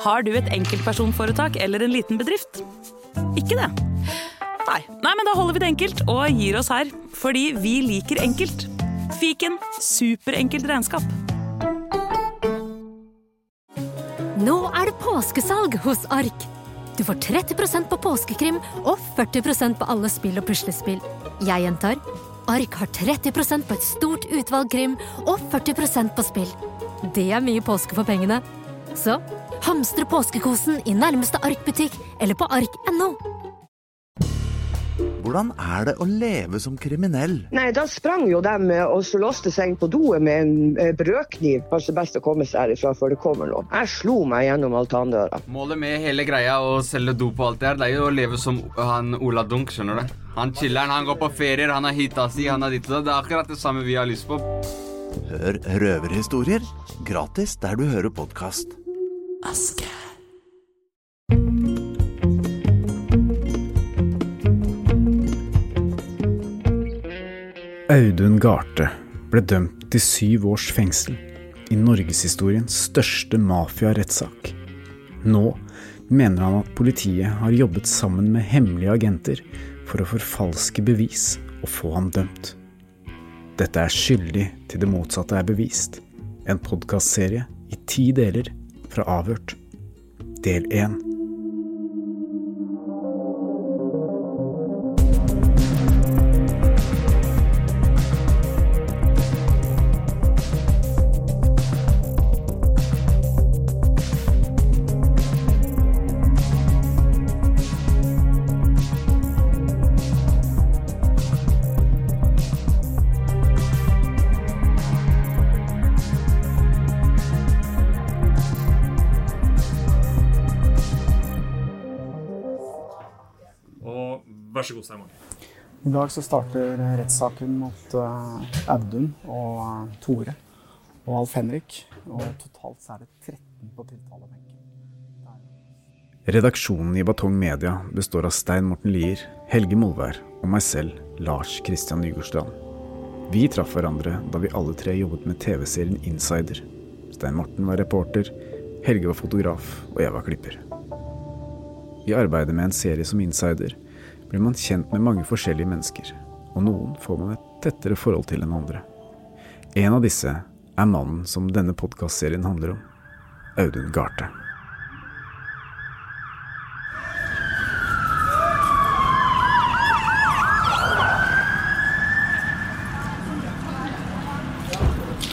Har du et enkeltpersonforetak eller en liten bedrift? Ikke det? Nei. Nei, men da holder vi det enkelt og gir oss her. Fordi vi liker enkelt. Fiken superenkelt regnskap. Nå er det påskesalg hos Ark. Du får 30% på påskekrim og 40% på alle spill og puslespill. Jeg gjentar Ark har 30% på et stort utvalg krim og 40% på spill. Det er mye påske for pengene. Så hamstre påskekosen i nærmeste Ark-butikk eller på ark.no. Hvordan er det å leve som kriminell? Nei, Da sprang jo de og så låste seg inn på doet med en eh, brødkniv. Kanskje best å komme seg herifra før det kommer noen. Jeg slo meg gjennom altandøra. Målet med hele greia å selge dop og alt det her, det er jo å leve som han Ola Dunk, skjønner du. Han chiller'n, han går på ferier, han har hita si, han har ditt og det. Det er akkurat det samme vi har lyst på. Hør røverhistorier gratis der du hører podkast. Aske. Audun Garthe ble dømt til syv års fengsel i norgeshistoriens største mafiarettssak. Nå mener han at politiet har jobbet sammen med hemmelige agenter for å forfalske bevis og få ham dømt. Dette er skyldig til det motsatte er bevist. En podkastserie i ti deler fra avhørt. Del 1. I dag så starter rettssaken mot eh, Audun og eh, Tore og Alf Henrik. Og totalt så er det 13 på tiltalebenken. Redaksjonen i Batong Media består av Stein Morten Lier, Helge Molvær og meg selv, Lars Kristian Nygårdstrand. Vi traff hverandre da vi alle tre jobbet med TV-serien Insider. Stein Morten var reporter, Helge var fotograf, og jeg var klipper. I arbeidet med en serie som Insider blir man kjent med mange forskjellige mennesker, og noen får man et tettere forhold til enn andre. En av disse er mannen som denne podkastserien handler om, Audun Garthe.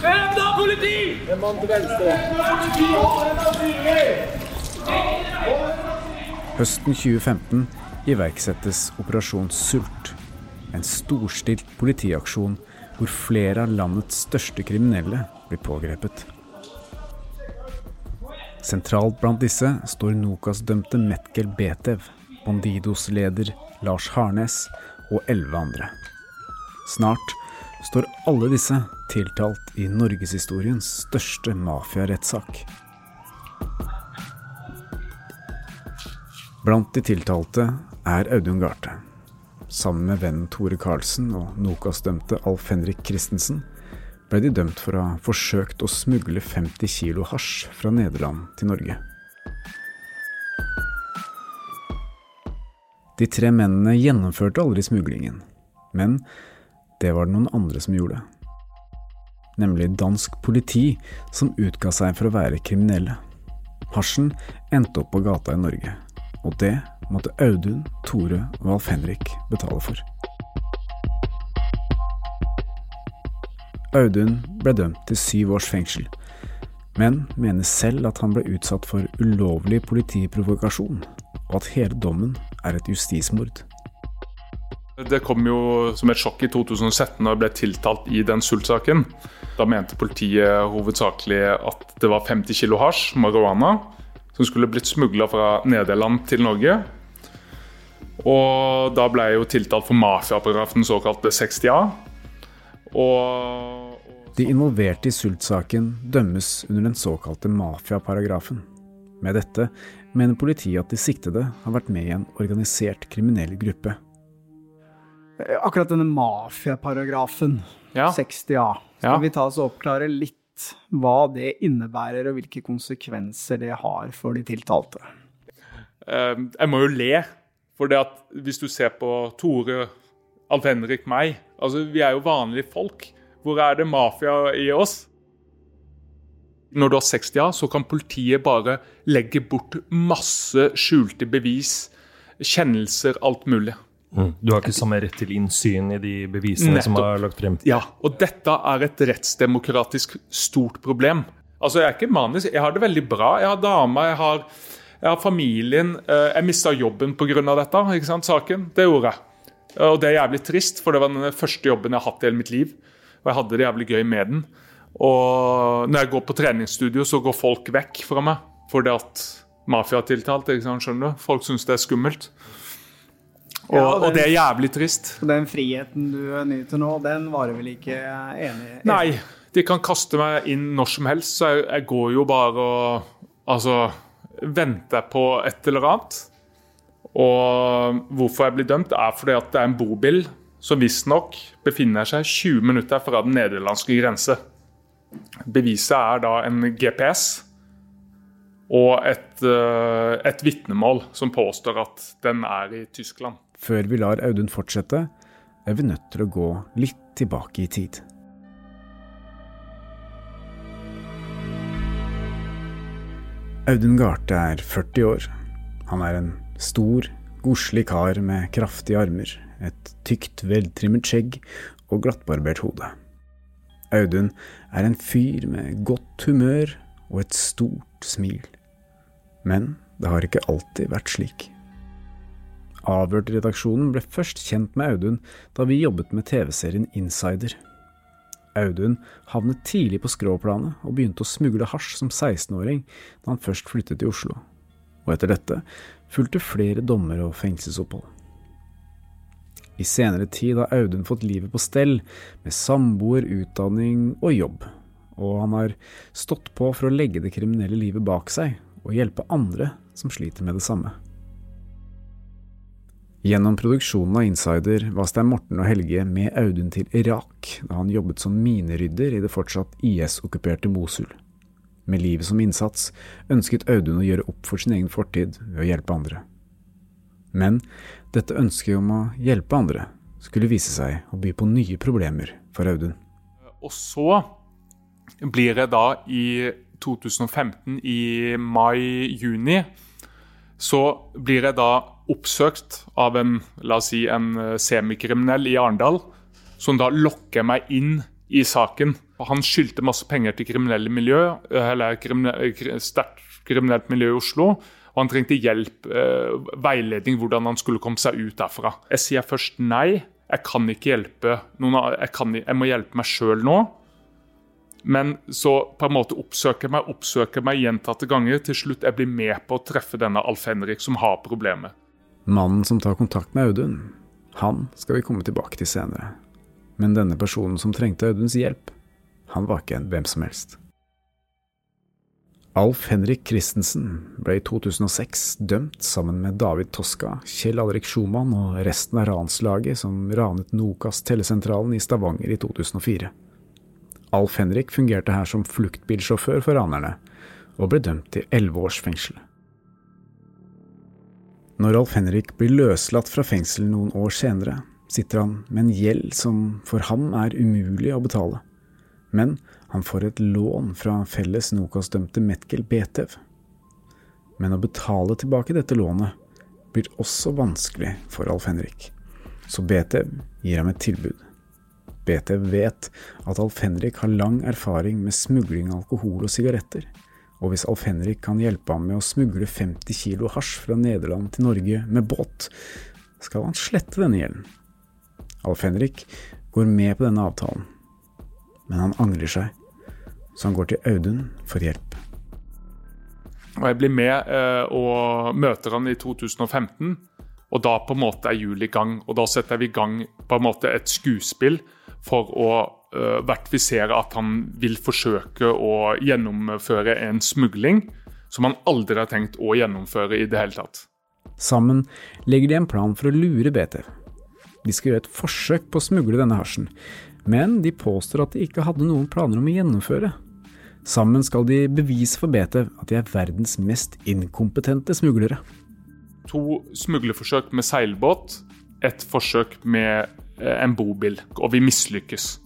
Enda politi! En mann til venstre. Høsten 2015 iverksettes Operasjon Sult. En storstilt politiaksjon hvor flere av landets største kriminelle blir pågrepet. Sentralt blant disse står Nokas-dømte Metkel Betev, Bandidos-leder Lars Harnes og elleve andre. Snart står alle disse tiltalt i norgeshistoriens største mafiarettssak. Blant de tiltalte er Audun Garthe. Sammen med vennen Tore Karlsen og Nokas-dømte Alf Henrik Christensen ble de dømt for å ha forsøkt å smugle 50 kilo hasj fra Nederland til Norge. De tre mennene gjennomførte aldri smuglingen, men det var det noen andre som gjorde. Nemlig dansk politi, som utga seg for å være kriminelle. Hasjen endte opp på gata i Norge, og det måtte Audun, Tore og Alf Henrik betale for. Audun ble dømt til syv års fengsel, men mener selv at han ble utsatt for ulovlig politiprovokasjon, og at hele dommen er et justismord. Det kom jo som et sjokk i 2017 da jeg ble tiltalt i den sultsaken. Da mente politiet hovedsakelig at det var 50 kilo hasj, marihuana, som skulle blitt smugla fra Nederland til Norge. Og da ble jeg jo tiltalt for mafiaparagrafen, såkalte 60A. Og De involverte i sultsaken dømmes under den såkalte mafiaparagrafen. Med dette mener politiet at de siktede har vært med i en organisert kriminell gruppe. Eh, Akkurat denne mafiaparagrafen, Ja. 60A, skal Ja. vi ta oss og oppklare litt hva det innebærer, og hvilke konsekvenser det har for de tiltalte. Ehm, jeg må jo le, for det at hvis du ser på Tore, Alf Henrik, meg altså Vi er jo vanlige folk. Hvor er det mafia i oss? Når du har 60 år, så kan politiet bare legge bort masse skjulte bevis, kjennelser, alt mulig. Mm. Du har ikke samme rett til innsyn i de bevisene som er lagt frem? Ja, og dette er et rettsdemokratisk stort problem. Altså, Jeg er ikke manisk, jeg har det veldig bra. Jeg har dame, jeg har, har familien. Eh, jeg mista jobben pga. dette, ikke sant, saken. Det gjorde jeg. Og det er jævlig trist, for det var den første jobben jeg har hatt i hele mitt liv. Og jeg hadde det jævlig gøy med den. Og når jeg går på treningsstudio, så går folk vekk fra meg fordi at mafia er tiltalt. ikke sant, skjønner du? Folk syns det er skummelt. Og, ja, den, og, det er jævlig trist. Den friheten du nyter nå, den varer vel ikke enig i? Nei, de kan kaste meg inn når som helst, så jeg, jeg går jo bare og Altså venter på et eller annet. Og hvorfor jeg blir dømt, er fordi at det er en bobil som visstnok befinner seg 20 minutter fra den nederlandske grense. Beviset er da en GPS og et, eh, et vitnemål som påstår at den er i Tyskland. Før vi lar Audun fortsette, er vi nødt til å gå litt tilbake i tid. Audun Garthe er 40 år. Han er en stor, godslig kar med kraftige armer, et tykt, veltrimmet skjegg og glattbarbert hode. Audun er en fyr med godt humør og et stort smil. Men det har ikke alltid vært slik. Avhørt-redaksjonen ble først kjent med Audun da vi jobbet med TV-serien Insider. Audun havnet tidlig på skråplanet og begynte å smugle hasj som 16-åring da han først flyttet til Oslo. Og etter dette fulgte flere dommer og fengselsopphold. I senere tid har Audun fått livet på stell, med samboer, utdanning og jobb, og han har stått på for å legge det kriminelle livet bak seg og hjelpe andre som sliter med det samme. Gjennom produksjonen av Insider var Stein Morten og Helge med Audun til Irak da han jobbet som minerydder i det fortsatt IS-okkuperte Mosul. Med livet som innsats ønsket Audun å gjøre opp for sin egen fortid ved å hjelpe andre. Men dette ønsket om å hjelpe andre skulle vise seg å by på nye problemer for Audun. Og så blir det da i 2015, i mai-juni, så blir jeg da oppsøkt av en la oss si, en semikriminell i Arendal, som da lokker meg inn i saken. Han skyldte masse penger til kriminelle miljø, eller sterkt kriminelt miljø i Oslo. Og han trengte hjelp, eh, veiledning, hvordan han skulle komme seg ut derfra. Jeg sier først nei. Jeg kan ikke hjelpe noen, jeg, kan, jeg må hjelpe meg sjøl nå. Men så på en måte oppsøker meg oppsøker meg gjentatte ganger. Til slutt jeg blir med på å treffe denne Alf Henrik som har problemet. Mannen som tar kontakt med Audun, han skal vi komme tilbake til senere. Men denne personen som trengte Auduns hjelp, han var ikke en hvem som helst. Alf Henrik Christensen ble i 2006 dømt sammen med David Toska, Kjell Alrik Schumann og resten av ranslaget som ranet Nokas tellesentralen i Stavanger i 2004. Alf Henrik fungerte her som fluktbilsjåfør for ranerne, og ble dømt til elleve års fengsel. Når Alf Henrik blir løslatt fra fengsel noen år senere, sitter han med en gjeld som for ham er umulig å betale. Men han får et lån fra felles Nokas-dømte Metkel Betev. Men å betale tilbake dette lånet blir også vanskelig for Alf Henrik, så Betev gir ham et tilbud. Betev vet at Alf Henrik har lang erfaring med smugling av alkohol og sigaretter, og hvis Alf Henrik kan hjelpe ham med å smugle 50 kilo hasj fra Nederland til Norge med båt, skal han slette denne gjelden. Alf Henrik går med på denne avtalen, men han angrer seg, så han går til Audun for hjelp. Og Jeg blir med eh, og møter han i 2015, og da på en måte er jul i gang. Og da setter vi i gang på en måte et skuespill for å uh, vertifisere at han vil forsøke å gjennomføre en smugling som han aldri har tenkt å gjennomføre i det hele tatt. Sammen legger de en plan for å lure BT. De skal gjøre et forsøk på å smugle denne hasjen, men de påstår at de ikke hadde noen planer om å gjennomføre. Sammen skal de bevise for BT at de er verdens mest inkompetente smuglere. To smuglerforsøk med seilbåt, ett forsøk med eh, en bobil, og vi mislykkes.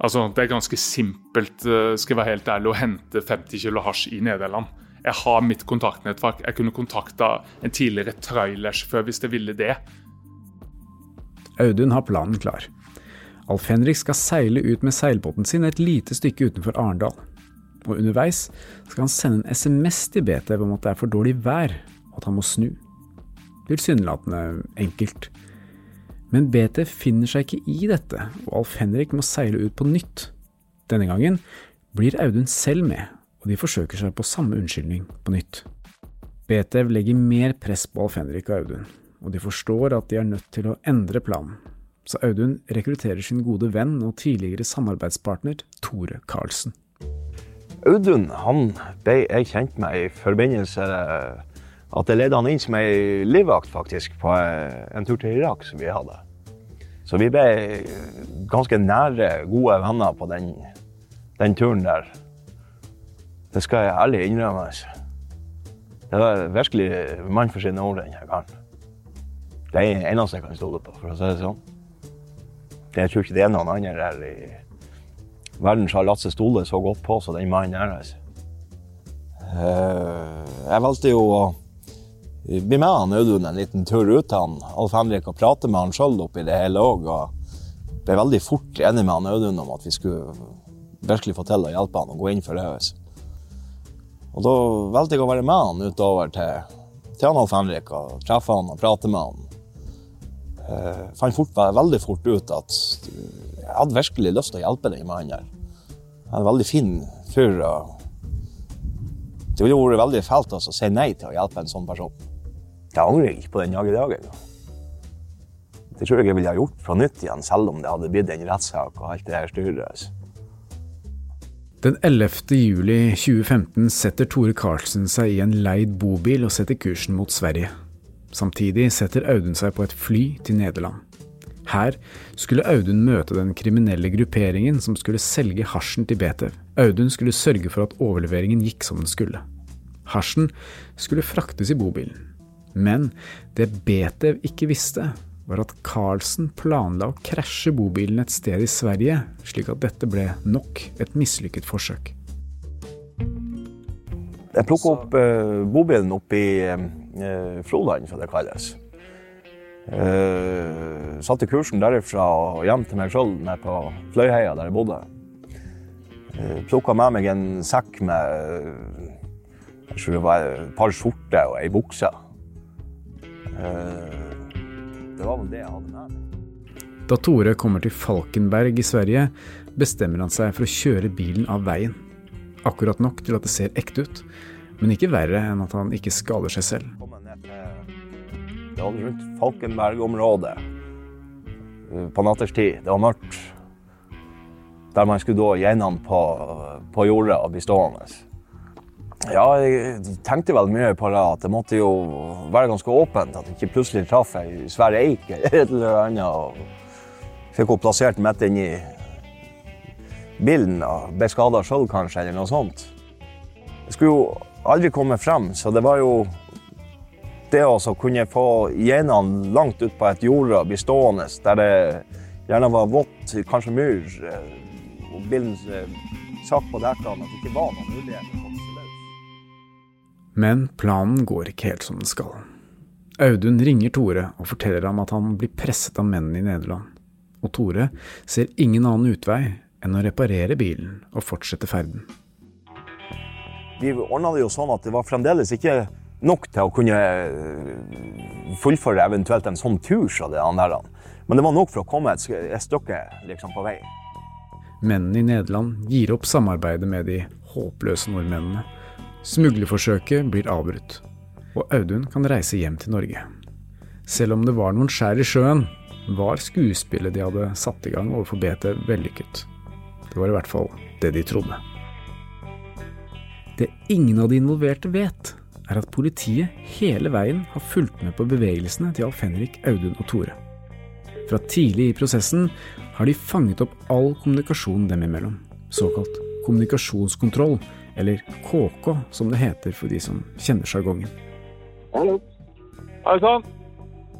Altså, Det er ganske simpelt eh, skal jeg være helt ærlig, å hente 50 kilo hasj i Nederland. Jeg har mitt kontaktnettverk. Jeg kunne kontakta en tidligere trailersjåfør hvis jeg ville det. Audun har planen klar. Alf Henrik skal seile ut med seilbåten sin et lite stykke utenfor Arendal. Og underveis skal han sende en SMS til BT om at det er for dårlig vær, og at han må snu. Tilsynelatende enkelt. Men BT finner seg ikke i dette, og Alf Henrik må seile ut på nytt. Denne gangen blir Audun selv med, og de forsøker seg på samme unnskyldning på nytt. BT legger mer press på Alf Henrik og Audun, og de forstår at de er nødt til å endre planen. Så Audun rekrutterer sin gode venn og tidligere samarbeidspartner Tore Karlsen. Audun han ble jeg kjent med i forbindelse at jeg ledet han inn som ei livvakt faktisk på en tur til Irak som vi hadde. Så vi ble ganske nære, gode venner på den, den turen der. Det skal jeg ærlig innrømme. Det var virkelig mann for sine ord, den karen. Det er det eneste jeg kan stole på, for å si det sånn. Jeg tror ikke det er noen andre her i verden som har latt seg stole så godt på som den mannen her. Altså. Jeg valgte jo å bli med han Audun en liten tur ut til han, Alf Henrik og prater med han sjøl oppi det hele òg. Og ble veldig fort enig med han Audun om at vi skulle virkelig få til å hjelpe han og gå inn for det. Og da valgte jeg å være med han utover til, til han Alf Henrik og treffe han og prate med han. Jeg fant fort, veldig fort ut at jeg hadde virkelig lyst til å hjelpe den mannen der. Han er en veldig fin fyr. Det ville vært veldig fælt å si nei til å hjelpe en sånn person. Jeg angrer ikke på den dag i dag. Det tror jeg jeg ville ha gjort fra nytt igjen, selv om det hadde blitt en rettssak og alt det her styret. Den 11. juli 2015 setter Tore Karlsen seg i en leid bobil og setter kursen mot Sverige. Samtidig setter Audun seg på et fly til Nederland. Her skulle Audun møte den kriminelle grupperingen som skulle selge hasjen til Betev. Audun skulle sørge for at overleveringen gikk som den skulle. Hasjen skulle fraktes i bobilen. Men det Betev ikke visste, var at Carlsen planla å krasje bobilen et sted i Sverige, slik at dette ble nok et mislykket forsøk. Jeg plukka opp eh, bobilen oppe i uh, Froland, som det kalles. Eh, satte kursen derifra og hjem til meg sjøl nede på Fløyheia, der jeg bodde. Eh, Plukka med meg en sekk med jeg tror det var et par skjorter og ei bukse. Uh, det var vel det jeg hadde med meg. Da Tore kommer til Falkenberg i Sverige, bestemmer han seg for å kjøre bilen av veien. Akkurat nok til at det ser ekte ut, men ikke verre enn at han ikke skader seg selv. Det var rundt Falkenberg-området på natterstid. Det var mørkt. Der man skulle da gjennom på, på jordet og bli stående. Ja, jeg tenkte vel mye på det at det måtte jo være ganske åpent. At jeg ikke plutselig traff ei svær eik eller et eller annet. og Fikk henne plassert midt inni bilen og ble skada sjøl kanskje, eller noe sånt. Jeg skulle jo aldri komme frem, så det var jo det å kunne få genene langt ut på et jorde og bli stående der det gjerne var vått, kanskje myr, og bilen satt på dekkene, at det ikke var noen mulighet Men planen går ikke helt som den skal. Audun ringer Tore og forteller ham at han blir presset av mennene i Nederland. Og Tore ser ingen annen utvei enn å reparere bilen og fortsette ferden. Vi ordna det jo sånn at det var fremdeles ikke nok til å kunne fullføre eventuelt en sånn tur som det andre. Men det var nok for å komme et, et stykke liksom, på vei. Mennene i Nederland gir opp samarbeidet med de håpløse nordmennene. Smuglerforsøket blir avbrutt, og Audun kan reise hjem til Norge. Selv om det var noen skjær i sjøen, var skuespillet de hadde satt i gang overfor BT vellykket. Det var i hvert fall det de trodde. Det ingen av de involverte vet, er at politiet hele veien har fulgt med på bevegelsene til Alf Henrik, Audun og Tore. Fra tidlig i prosessen har de fanget opp all kommunikasjon dem imellom, såkalt kommunikasjonskontroll, eller KK som det heter for de som kjenner sjargongen. Hallo. Hei sann.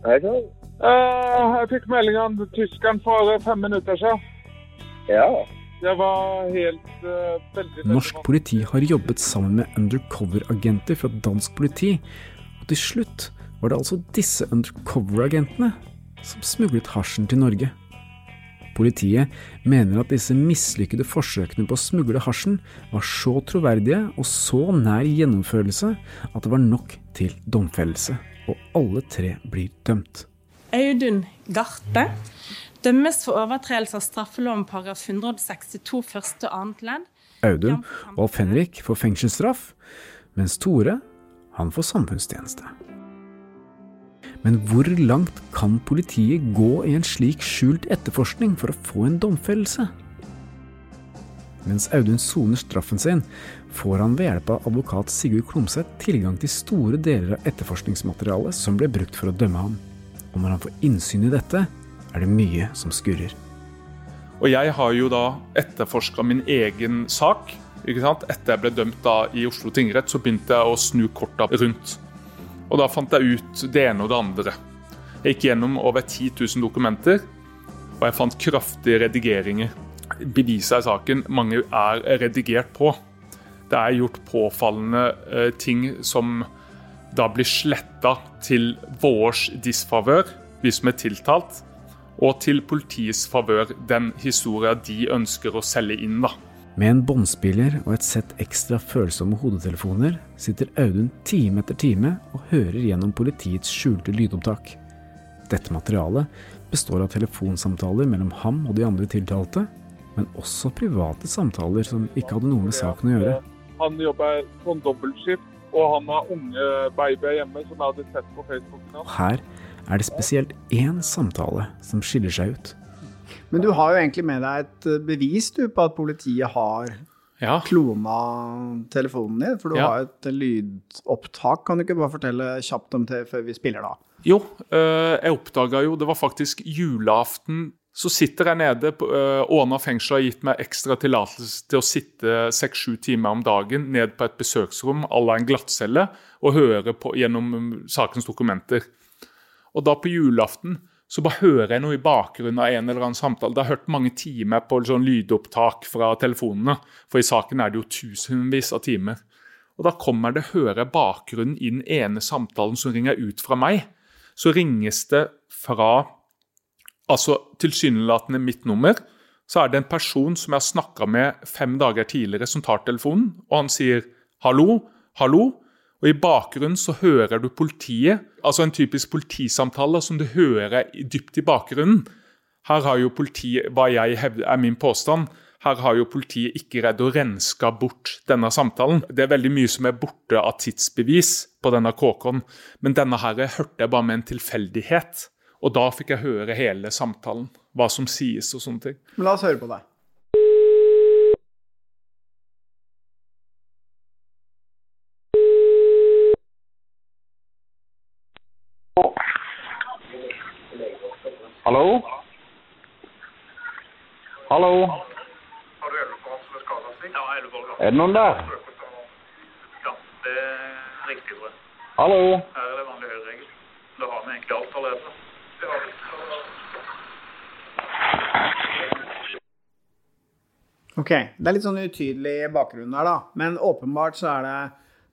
Hei sann. Eh, jeg fikk melding av tyskeren for fem minutter siden. Ja. Det var helt uh, veldig, veldig Norsk politi har jobbet sammen med undercover-agenter fra dansk politi, og til slutt var det altså disse undercover-agentene som smuglet hasjen til Norge. Politiet mener at disse mislykkede forsøkene på å smugle hasjen var så troverdige og så nær gjennomførelse at det var nok til domfellelse, og alle tre blir dømt. Audun Garte dømmes for overtredelse av straffeloven paragraf 162 første og annet ledd. Audun og Alf Henrik får fengselsstraff, mens Tore, han får samfunnstjeneste. Men hvor langt kan politiet gå i en slik skjult etterforskning for å få en domfellelse? Mens Audun soner straffen sin, får han ved hjelp av advokat Sigurd Klomsæt tilgang til store deler av etterforskningsmaterialet som ble brukt for å dømme ham. Og når han får innsyn i dette, er det mye som skurrer. Og jeg har jo da etterforska min egen sak. ikke sant? Etter jeg ble dømt da i Oslo tingrett, så begynte jeg å snu korta rundt. Og da fant jeg ut det ene og det andre. Jeg gikk gjennom over 10 000 dokumenter, og jeg fant kraftige redigeringer. Beviset i saken mange er redigert på. Det er gjort påfallende eh, ting som da blir sletta til vårs disfavør, vi som er tiltalt, og til politiets favør, den historia de ønsker å selge inn. da. Med en båndspiller og et sett ekstra følsomme hodetelefoner sitter Audun time etter time og hører gjennom politiets skjulte lydopptak. Dette materialet består av telefonsamtaler mellom ham og de andre tiltalte, men også private samtaler som ikke hadde noe med saken å gjøre. Han jobber sånn dobbeltskift, og han har unge babyer hjemme som jeg hadde sett på Facebook. Her er det spesielt én samtale som skiller seg ut. Men du har jo egentlig med deg et eh, bevis du, på at politiet har ja. klona telefonen din. For du Ja. har et lydopptak. Kan du ikke bare fortelle kjapt om det før vi spiller, da? Jo, eh, jeg oppdaga jo Det var faktisk julaften. Så sitter jeg nede på uh, Åna fengsel har gitt meg ekstra tillatelse til å sitte seks-sju timer om dagen ned på et besøksrom à la en glattcelle og høre på, gjennom sakens dokumenter. Og da på julaften så bare hører jeg noe i bakgrunnen av en eller annen samtale. Det har hørt mange timer på sånn lydopptak fra telefonene, for i saken er det jo tusenvis av timer. Og da kommer det, hører jeg bakgrunnen i den ene samtalen som ringer ut fra meg. Så ringes det fra altså tilsynelatende mitt nummer. Så er det en person som jeg har snakka med fem dager tidligere, som tar telefonen, og han sier 'hallo, hallo'. Og I bakgrunnen så hører du politiet, altså en typisk politisamtale som du hører dypt i bakgrunnen. Her har jo politiet, hva jeg hevder er min påstand, her har jo politiet ikke redd å renske bort denne samtalen. Det er veldig mye som er borte av tidsbevis på denne KK-en, men denne her hørte jeg bare med en tilfeldighet. Og da fikk jeg høre hele samtalen, hva som sies og sånne ting. Men la oss høre på det. Hallo? Hallo? Er det noen der? Det er riktig, tror jeg. Hallo? Her er det vanlig høyreregel. Da har vi egentlig alt allerede. Ok, Det er litt sånn utydelig bakgrunn her, da. Men åpenbart så er det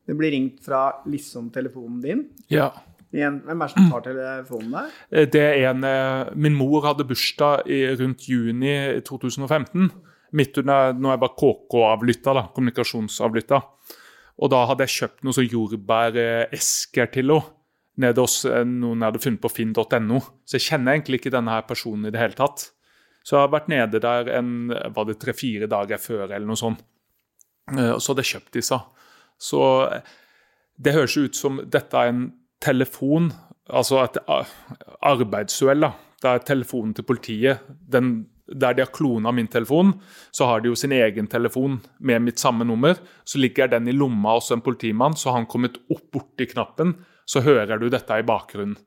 Det blir ringt fra liksom-telefonen din. Ja. Hvem er det som tar telefonen der? Eh, Det er en, eh, min mor hadde bursdag i, rundt juni 2015. Midt under når jeg bare KK-avlytta, da, kommunikasjonsavlytta. Og da hadde jeg kjøpt noen sånn jordbæresker til henne. Nede hos eh, noen jeg hadde funnet på finn.no. Så jeg kjenner egentlig ikke denne her personen i det hele tatt. Så jeg har vært nede der en, var det tre-fire dager før, eller noe sånt. Og så hadde jeg kjøpt disse. Så det høres ut som dette er en telefon, altså et arbeidsuhell. da. Det er telefonen til politiet. Den, der de har klona min telefon, så har de jo sin egen telefon med mitt samme nummer. Så ligger den i lomma hos en politimann, så har han kommet opp borti knappen. Så hører du dette i bakgrunnen.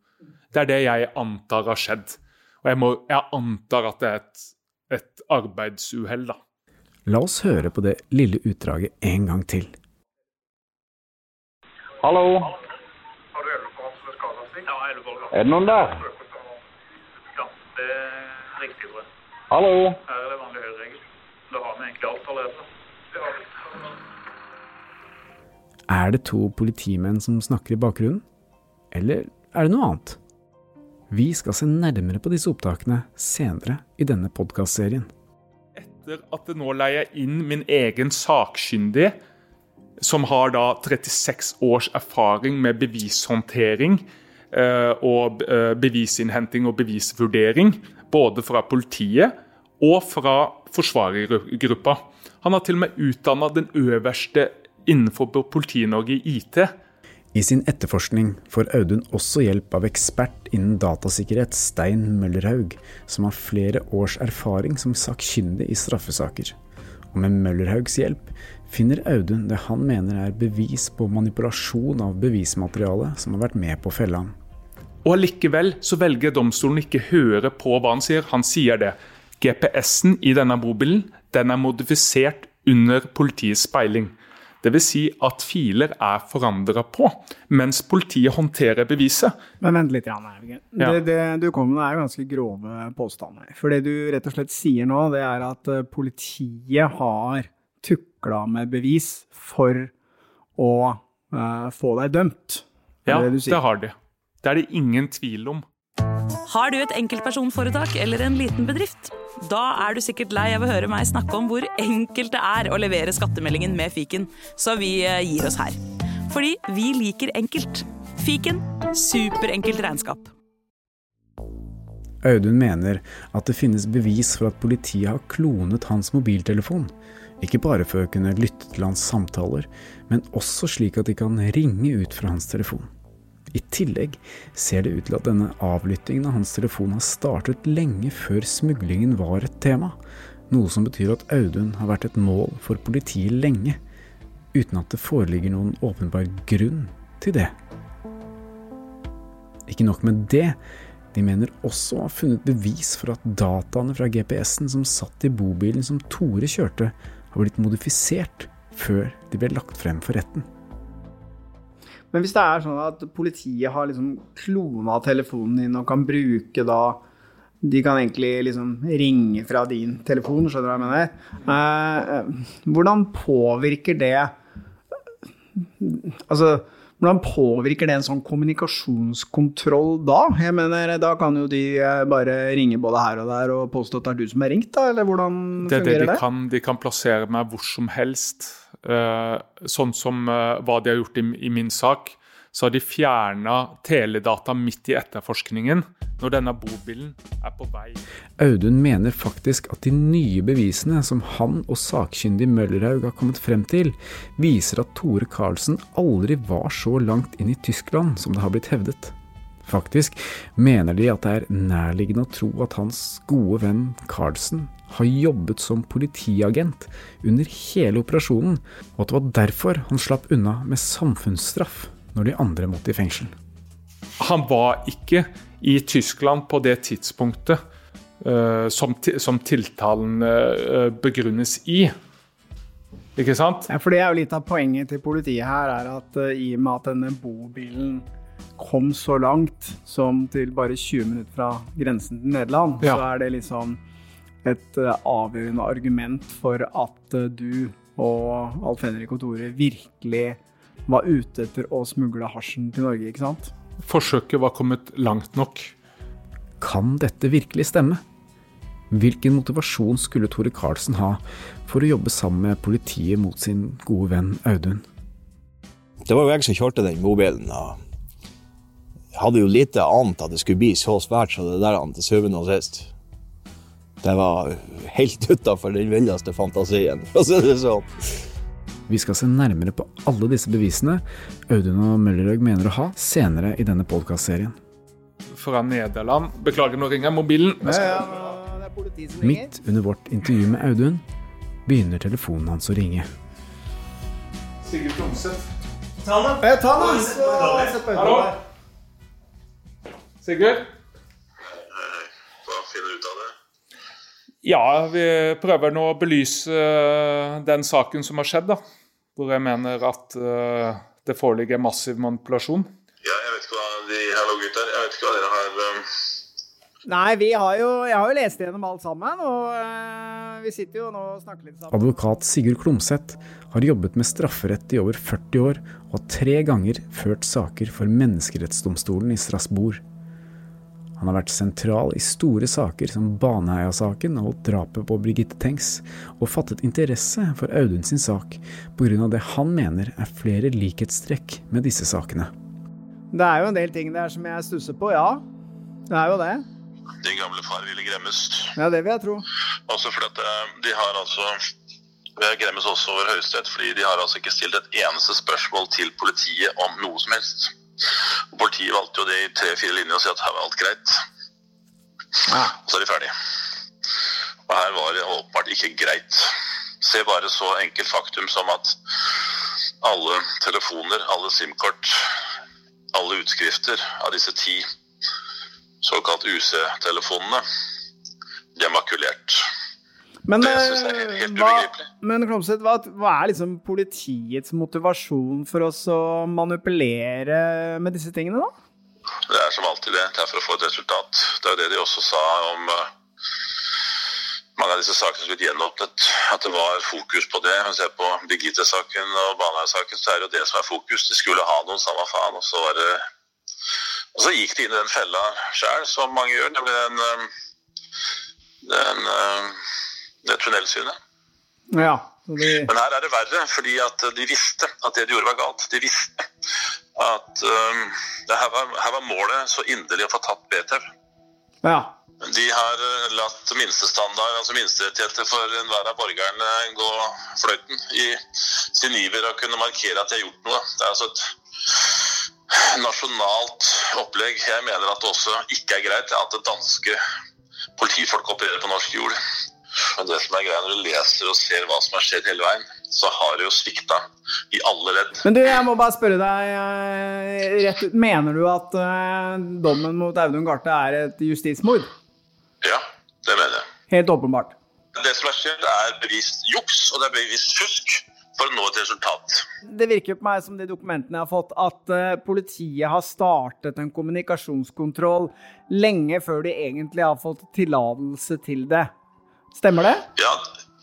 Det er det jeg antar har skjedd. Og jeg, må, jeg antar at det er et, et arbeidsuhell, da. La oss høre på det lille utdraget en gang til. Hallo? Er det noen der? Ja, det er riktig, tror jeg. Hallo? Her er det vanlig høyreregel. Da har vi egentlig alt allerede. Det har vi. Er det to politimenn som snakker i bakgrunnen? Eller er det noe annet? Vi skal se nærmere på disse opptakene senere i denne podkastserien. Etter at det nå leier inn min egen sakkyndige, som har da 36 års erfaring med bevishåndtering og eh, bevisinnhenting og bevisvurdering, både fra politiet og fra forsvarergruppa. Han har til og med utdanna den øverste innenfor Politi-Norge i IT. I sin etterforskning får Audun også hjelp av ekspert innen datasikkerhet Stein Møllerhaug, som har flere års erfaring som sakkyndig i straffesaker. Og med Møllerhaugs hjelp finner Audun det han mener er bevis på manipulasjon av bevismaterialet som har vært med på å felle ham. Og allikevel så velger domstolen ikke høre på hva han sier. Han sier det. GPS-en i denne bobilen den er modifisert under politiets speiling. Dvs. Si at filer er forandra på, mens politiet håndterer beviset. Men vent litt, Jan Haugen. Ja. Det, det du kommer med er ganske grove påstander. For det du rett og slett sier nå, det er at eh, politiet har tukla med bevis for å uh, få deg dømt. Ja, det det, har de. Det er det ingen tvil om. Har du et enkeltpersonforetak eller en liten bedrift? Da er du sikkert lei av å høre meg snakke om hvor enkelt det er å levere skattemeldingen med fiken, så vi eh, gir oss her. Fordi vi liker enkelt. Fiken superenkelt regnskap. Audun mener at det finnes bevis for at politiet har klonet hans mobiltelefon. Ikke bare for å kunne lytte til hans samtaler, men også slik at de kan ringe ut fra hans telefon. I tillegg ser det ut til at denne avlyttingen av hans telefon har startet lenge før smuglingen var et tema, noe som betyr at Audun har vært et mål for politiet lenge, uten at det foreligger noen åpenbar grunn til det. Ikke nok med det, de mener også å ha funnet bevis for at dataene fra GPS-en som satt i bobilen som Tore kjørte, har blitt modifisert før de ble lagt frem for retten. Men hvis det er sånn at politiet har liksom klona telefonen din og kan bruke da De kan egentlig liksom ringe fra din telefon, skjønner du hva jeg mener? Eh, hvordan påvirker det Altså, hvordan påvirker det en sånn kommunikasjonskontroll da? Jeg mener, Da kan jo de eh, bare ringe både her og der og påstå at det er du som har ringt, da? Eller hvordan Det er det de det? kan. De kan plassere meg hvor som helst. Eh, sånn som eh, hva de har gjort i, min sak, så har de fjerna teledata midt i etterforskningen når denne bobilen er på vei. Audun mener faktisk at de nye bevisene som han og sakkyndig Møllerhaug har kommet frem til, viser at Tore Karlsen aldri var så langt inn i Tyskland som det har blitt hevdet. Faktisk mener de at det er nærliggende å tro at hans gode venn Karlsen har jobbet som politiagent under hele operasjonen, og at det var derfor han slapp unna med samfunnsstraff når de andre måtte i fengsel. Han var ikke i Tyskland på det tidspunktet uh, som, som tiltalen uh, begrunnes i. Ikke sant? Ja, for det er jo litt av poenget til politiet her, er at uh, i og med at denne bobilen kom så langt som til bare 20 minutter fra grensen til Nederland, Ja. så er det liksom et eh, avgjørende argument for at eh, du og Alf Henrik og Tore virkelig var ute etter å smugle hasjen til Norge, ikke sant? Forsøket var kommet langt nok. Kan dette virkelig stemme? Hvilken motivasjon skulle Tore Karlsen ha for å jobbe sammen med politiet mot sin gode venn Audun? Det var jo jeg som kjørte den mobilen. og Jeg hadde jo lite ant at det skulle bli så svært som det der til syvende og sist. Det var helt utafor den villeste fantasien, for å si det sånn. Vi skal se nærmere på alle disse bevisene Audun og Møllerhaug mener å ha senere i denne podkastserien. Fra Nederland. Beklager, nå ringer mobilen. Midt under vårt intervju med Audun begynner telefonen hans å ringe. Sigurd Tromsø. Ta den! Eh, ta den! Så finner du ut av det? Ja, vi prøver nå å belyse eh, den saken som har skjedd, da. Hvor jeg mener at eh, det foreligger massiv manipulasjon. Ja, jeg vet ikke hva de her Hallo, gutter. Jeg vet ikke hva dere har um... Nei, vi har jo, jeg har jo lest gjennom alt sammen, og uh, vi sitter jo nå og snakker litt sammen. Advokat Sigurd Klomsæt har jobbet med strafferett i over 40 år, og har tre ganger ført saker for Menneskerettsdomstolen i Strasbourg. Han har vært sentral i store saker som Baneheia-saken og drapet på Birgitte Tengs, og fattet interesse for Audun sin sak pga. det han mener er flere likhetstrekk med disse sakene. Det er jo en del ting der som jeg stusser på, ja. Det er jo det. Din gamle far ville gremmes. Ja, det vil jeg tro. Også fordi at eh, de har altså gremmes også over Høyesterett fordi de har altså ikke stilt et eneste spørsmål til politiet om noe som helst. Politiet valgte jo det i tre-fire linjer og si at her var alt greit. Og så er de ferdige. Og her var det åpenbart ikke greit. Se bare så enkelt faktum som at alle telefoner, alle SIM-kort, alle utskrifter av disse ti såkalt UC-telefonene, de er makulert. Men, det helt hva, men Klomsæt, hva, hva er liksom politiets motivasjon for oss å manipulere med disse tingene, da? Det er som alltid det. Det er for å få et resultat. Det er jo det de også sa om uh, mange av disse sakene som blitt gjenåpnet. At det var fokus på det. Vi ser på Birgitte-saken og Baneheia-saken, så er det jo det som er fokus. De skulle ha noen, samme faen. Og så var det Og så gikk de inn i den fella sjøl, som mange gjør. Den, uh, den uh, det tunnelsynet. Ja. De... Men her er det verre, fordi at de visste at det de gjorde var galt. De visste at um, her, var, her, var, målet så inderlig å få tatt BTV. Ja. De har latt minstestandard, altså minsterettigheter for enhver av borgerne gå fløyten i sin iver å kunne markere at de har gjort noe. Det er altså et nasjonalt opplegg. Jeg mener at det også ikke er greit at det danske politifolk opererer på norsk jord. Men det som er greia når du leser og ser hva som har skjedd hele veien, så har det jo svikta i alle ledd. Men du, jeg må bare spørre deg rett ut. Mener du at uh, dommen mot Audun Garte er et justismord? Ja, det mener jeg. Helt åpenbart. Det som er skjedd, er bevist juks, og det er bevist fusk for å nå et resultat. Det virker på meg som de dokumentene jeg har fått, at uh, politiet har startet en kommunikasjonskontroll lenge før de egentlig har fått tillatelse til det. Stemmer det? Ja,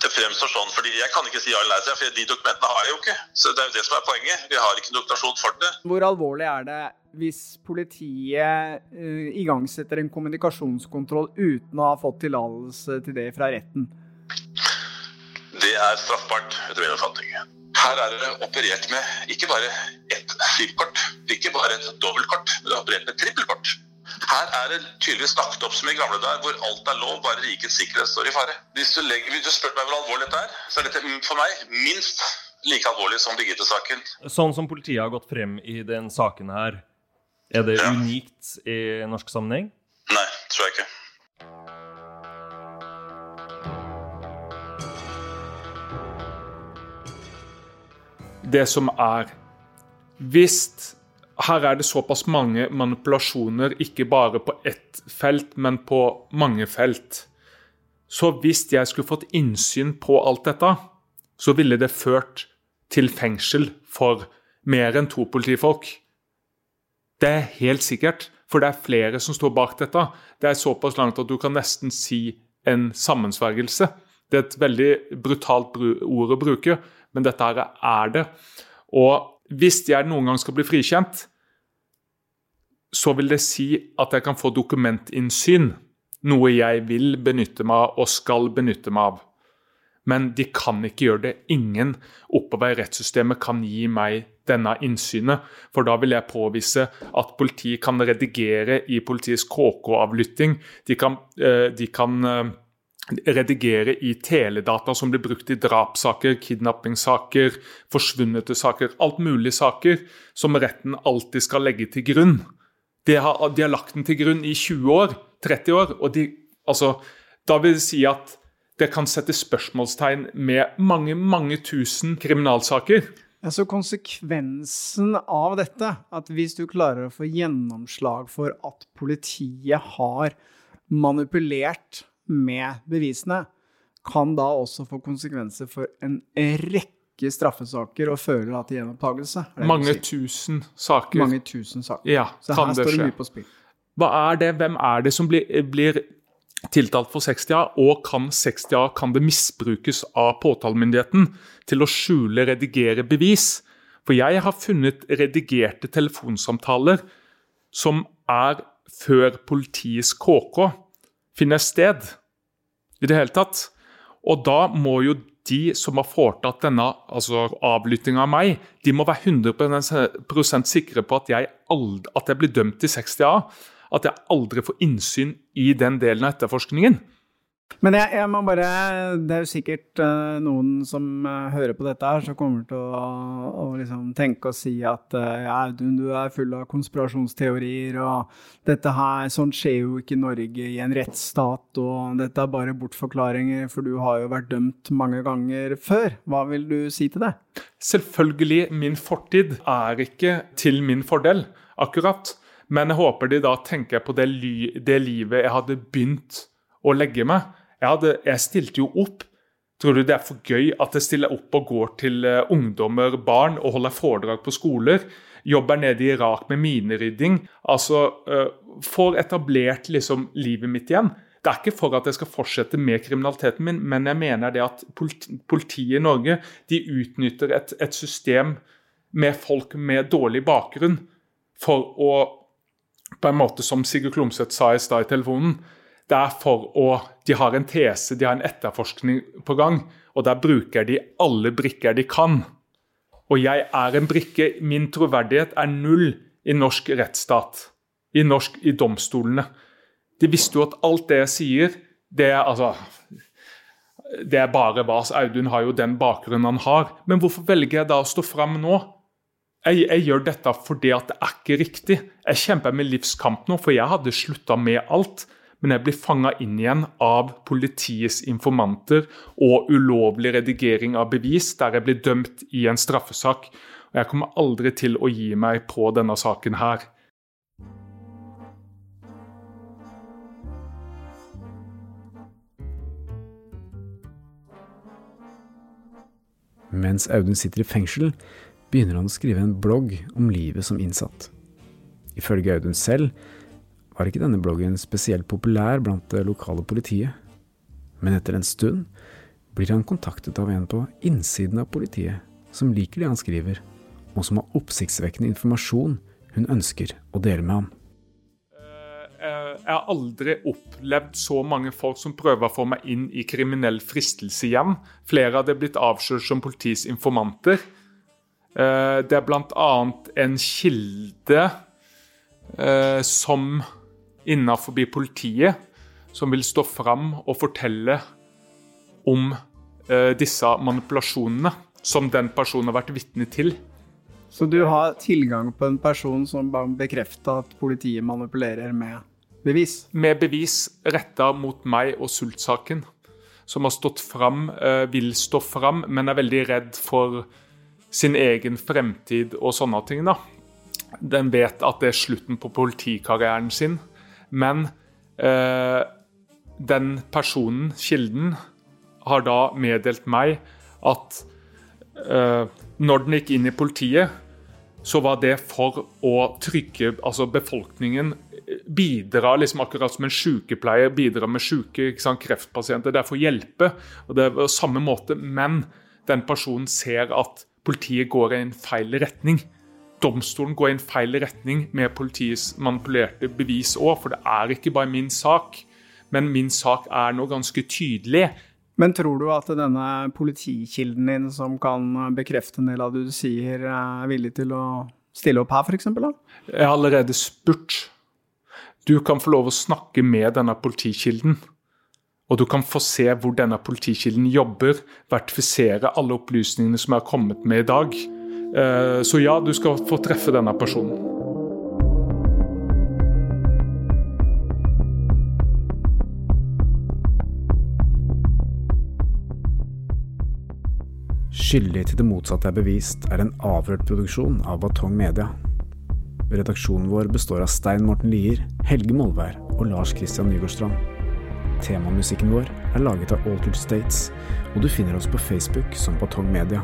det fremstår sånn. fordi Jeg kan ikke si ja eller nei til det, for de dokumentene har jeg jo ikke. Så Det er jo det som er poenget. Vi har ikke dokumentasjon for det. Hvor alvorlig er det hvis politiet uh, igangsetter en kommunikasjonskontroll uten å ha fått tillatelse til det fra retten? Det er straffbart, etter min oppfatning. Her er det operert med ikke bare ett SIM-kort, ikke bare et dobbeltkort, men det er operert med trippelkort. Her er det tydeligvis snakket opp som i gamle dager, hvor alt er lov, bare rikets sikkerhet står i fare. Hvis du, legger, hvis du spør meg hvor alvorlig dette er, så er dette for meg minst like alvorlig som Birgitte-saken. Sånn som politiet har gått frem i den saken her, er det ja. unikt i norsk sammenheng? Nei, tror jeg ikke. Det som er Hvis her er det såpass mange manipulasjoner, ikke bare på ett felt, men på mange felt. Så hvis jeg skulle fått innsyn på alt dette, så ville det ført til fengsel for mer enn to politifolk. Det er helt sikkert, for det er flere som står bak dette. Det er såpass langt at du kan nesten si en sammensvergelse. Det er et veldig brutalt ord å bruke, men dette her er det. Og hvis jeg noen gang skal bli frikjent, så vil det si at jeg kan få dokumentinnsyn. Noe jeg vil benytte meg av og skal benytte meg av. Men de kan ikke gjøre det. Ingen oppover i rettssystemet kan gi meg denne innsynet. For da vil jeg påvise at politiet kan redigere i politiets KK-avlytting. De kan, eh, de kan eh, redigere i teledata som blir brukt i drapssaker, kidnappingssaker, forsvunnete saker. Alt mulig saker som retten alltid skal legge til grunn. De har, de har, lagt den til grunn i 20 år, 30 år. og de, altså, Da vil det si at det kan sette spørsmålstegn med mange, mange tusen kriminalsaker. Altså Konsekvensen av dette, at hvis du klarer å få gjennomslag for at politiet har manipulert med bevisene, kan da også få konsekvenser for en rekke straffesaker og fører da til gjenopptakelse. Mange tusen saker. Mange tusen saker. Ja, Så her står det mye på spill. Hva er det, Hvem er det som blir, blir tiltalt for 60A, og kan 60A kan det misbrukes av påtalemyndigheten til å skjule, redigere bevis? For jeg har funnet redigerte telefonsamtaler som er før politiets KK finner sted i det hele tatt. Og da må jo de som har foretatt denne altså avlyttinga av meg, de må være 100% sikre på at jeg, aldri, at jeg blir dømt til 60A. At jeg aldri får innsyn i den delen av etterforskningen. Men jeg, jeg må bare Det er jo sikkert uh, noen som uh, hører på dette her, som kommer til å, å liksom tenke og si at uh, ja, Audun, du er full av konspirasjonsteorier, og dette her, sånt skjer jo ikke i Norge i en rettsstat, og dette er bare bortforklaringer, for du har jo vært dømt mange ganger før. Hva vil du si til det? Selvfølgelig, min fortid er ikke til min fordel, akkurat. Men jeg håper de da tenker på det, det livet jeg hadde begynt å legge meg. Jeg, hadde, jeg stilte jo opp. Tror du det er for gøy at jeg stiller opp og går til uh, ungdommer, barn, og holder foredrag på skoler? Jobber nede i Irak med minerydding. Altså uh, får etablert liksom livet mitt igjen. Det er ikke for at jeg skal fortsette med kriminaliteten min, men jeg mener det at politi politiet i Norge de utnytter et, et system med folk med dårlig bakgrunn for å på en måte som Sigurd Klomsæt sa i stad i telefonen, det er for å De har en tese, de har en etterforskning på gang, og der bruker de alle brikker de kan. Og jeg er en brikke. Min troverdighet er null i norsk rettsstat. I norsk i domstolene. De visste jo at alt det jeg sier, det er altså Det er bare vas. Audun har jo den bakgrunnen han har. Men hvorfor velger jeg da å stå fram nå? Jeg, jeg, gjør dette fordi at det er ikke riktig. Jeg kjemper med livskamp nå, for jeg hadde slutta med alt. Men jeg blir fanga inn igjen av politiets informanter og ulovlig redigering av bevis, der jeg blir dømt i en straffesak. Og jeg kommer aldri til å gi meg på denne saken her. Mens Audun sitter i fengsel, begynner han å skrive en blogg om livet som innsatt. Ifølge Audun selv var ikke denne bloggen spesielt populær blant det lokale politiet. Men etter en stund blir han kontaktet av en på innsiden av politiet, som liker det han skriver, og som har oppsiktsvekkende informasjon hun ønsker å dele med ham. Jeg har aldri opplevd så mange folk som prøver å få meg inn i kriminell fristelse igjen. Flere hadde blitt avslørt som politiets informanter. Det er bl.a. en kilde som innenfor politiet som vil stå fram og fortelle om disse manipulasjonene som den personen har vært vitne til. Så du har tilgang på en person som bekrefter at politiet manipulerer med bevis? Med bevis retta mot meg og Sult-saken. Som har stått fram, vil stå fram, men er veldig redd for sin egen fremtid og sånne ting. da. Den vet at det er slutten på politikarrieren sin, men eh, den personen, kilden, har da meddelt meg at eh, når den gikk inn i politiet, så var det for å trygge altså befolkningen. Bidra liksom akkurat som en sykepleier bidrar med syke kreftpasienter. Det er for å hjelpe. og det er på samme måte, Men den personen ser at politiet går i en feil retning. Domstolen går i en feil retning med politiets manipulerte bevis òg, for det er ikke bare min sak. Men min sak er nå ganske tydelig. Men tror du at denne politikilden din, som kan bekrefte en del av det du sier, er villig til å stille opp her, f.eks.? Jeg har allerede spurt. Du kan få lov å snakke med denne politikilden. Og du kan få se hvor denne politikilden jobber, vertifisere alle opplysningene som er kommet med i dag. Så ja, du skal få treffe denne personen. Skyldig til det motsatte er bevist er en avhørt produksjon av Batong Media. Redaksjonen vår består av Stein Morten Lier, Helge Molvær og Lars Christian Nygårdstrand. Temamusikken vår er laget av Altered States, og du finner oss på Facebook som Batong Media.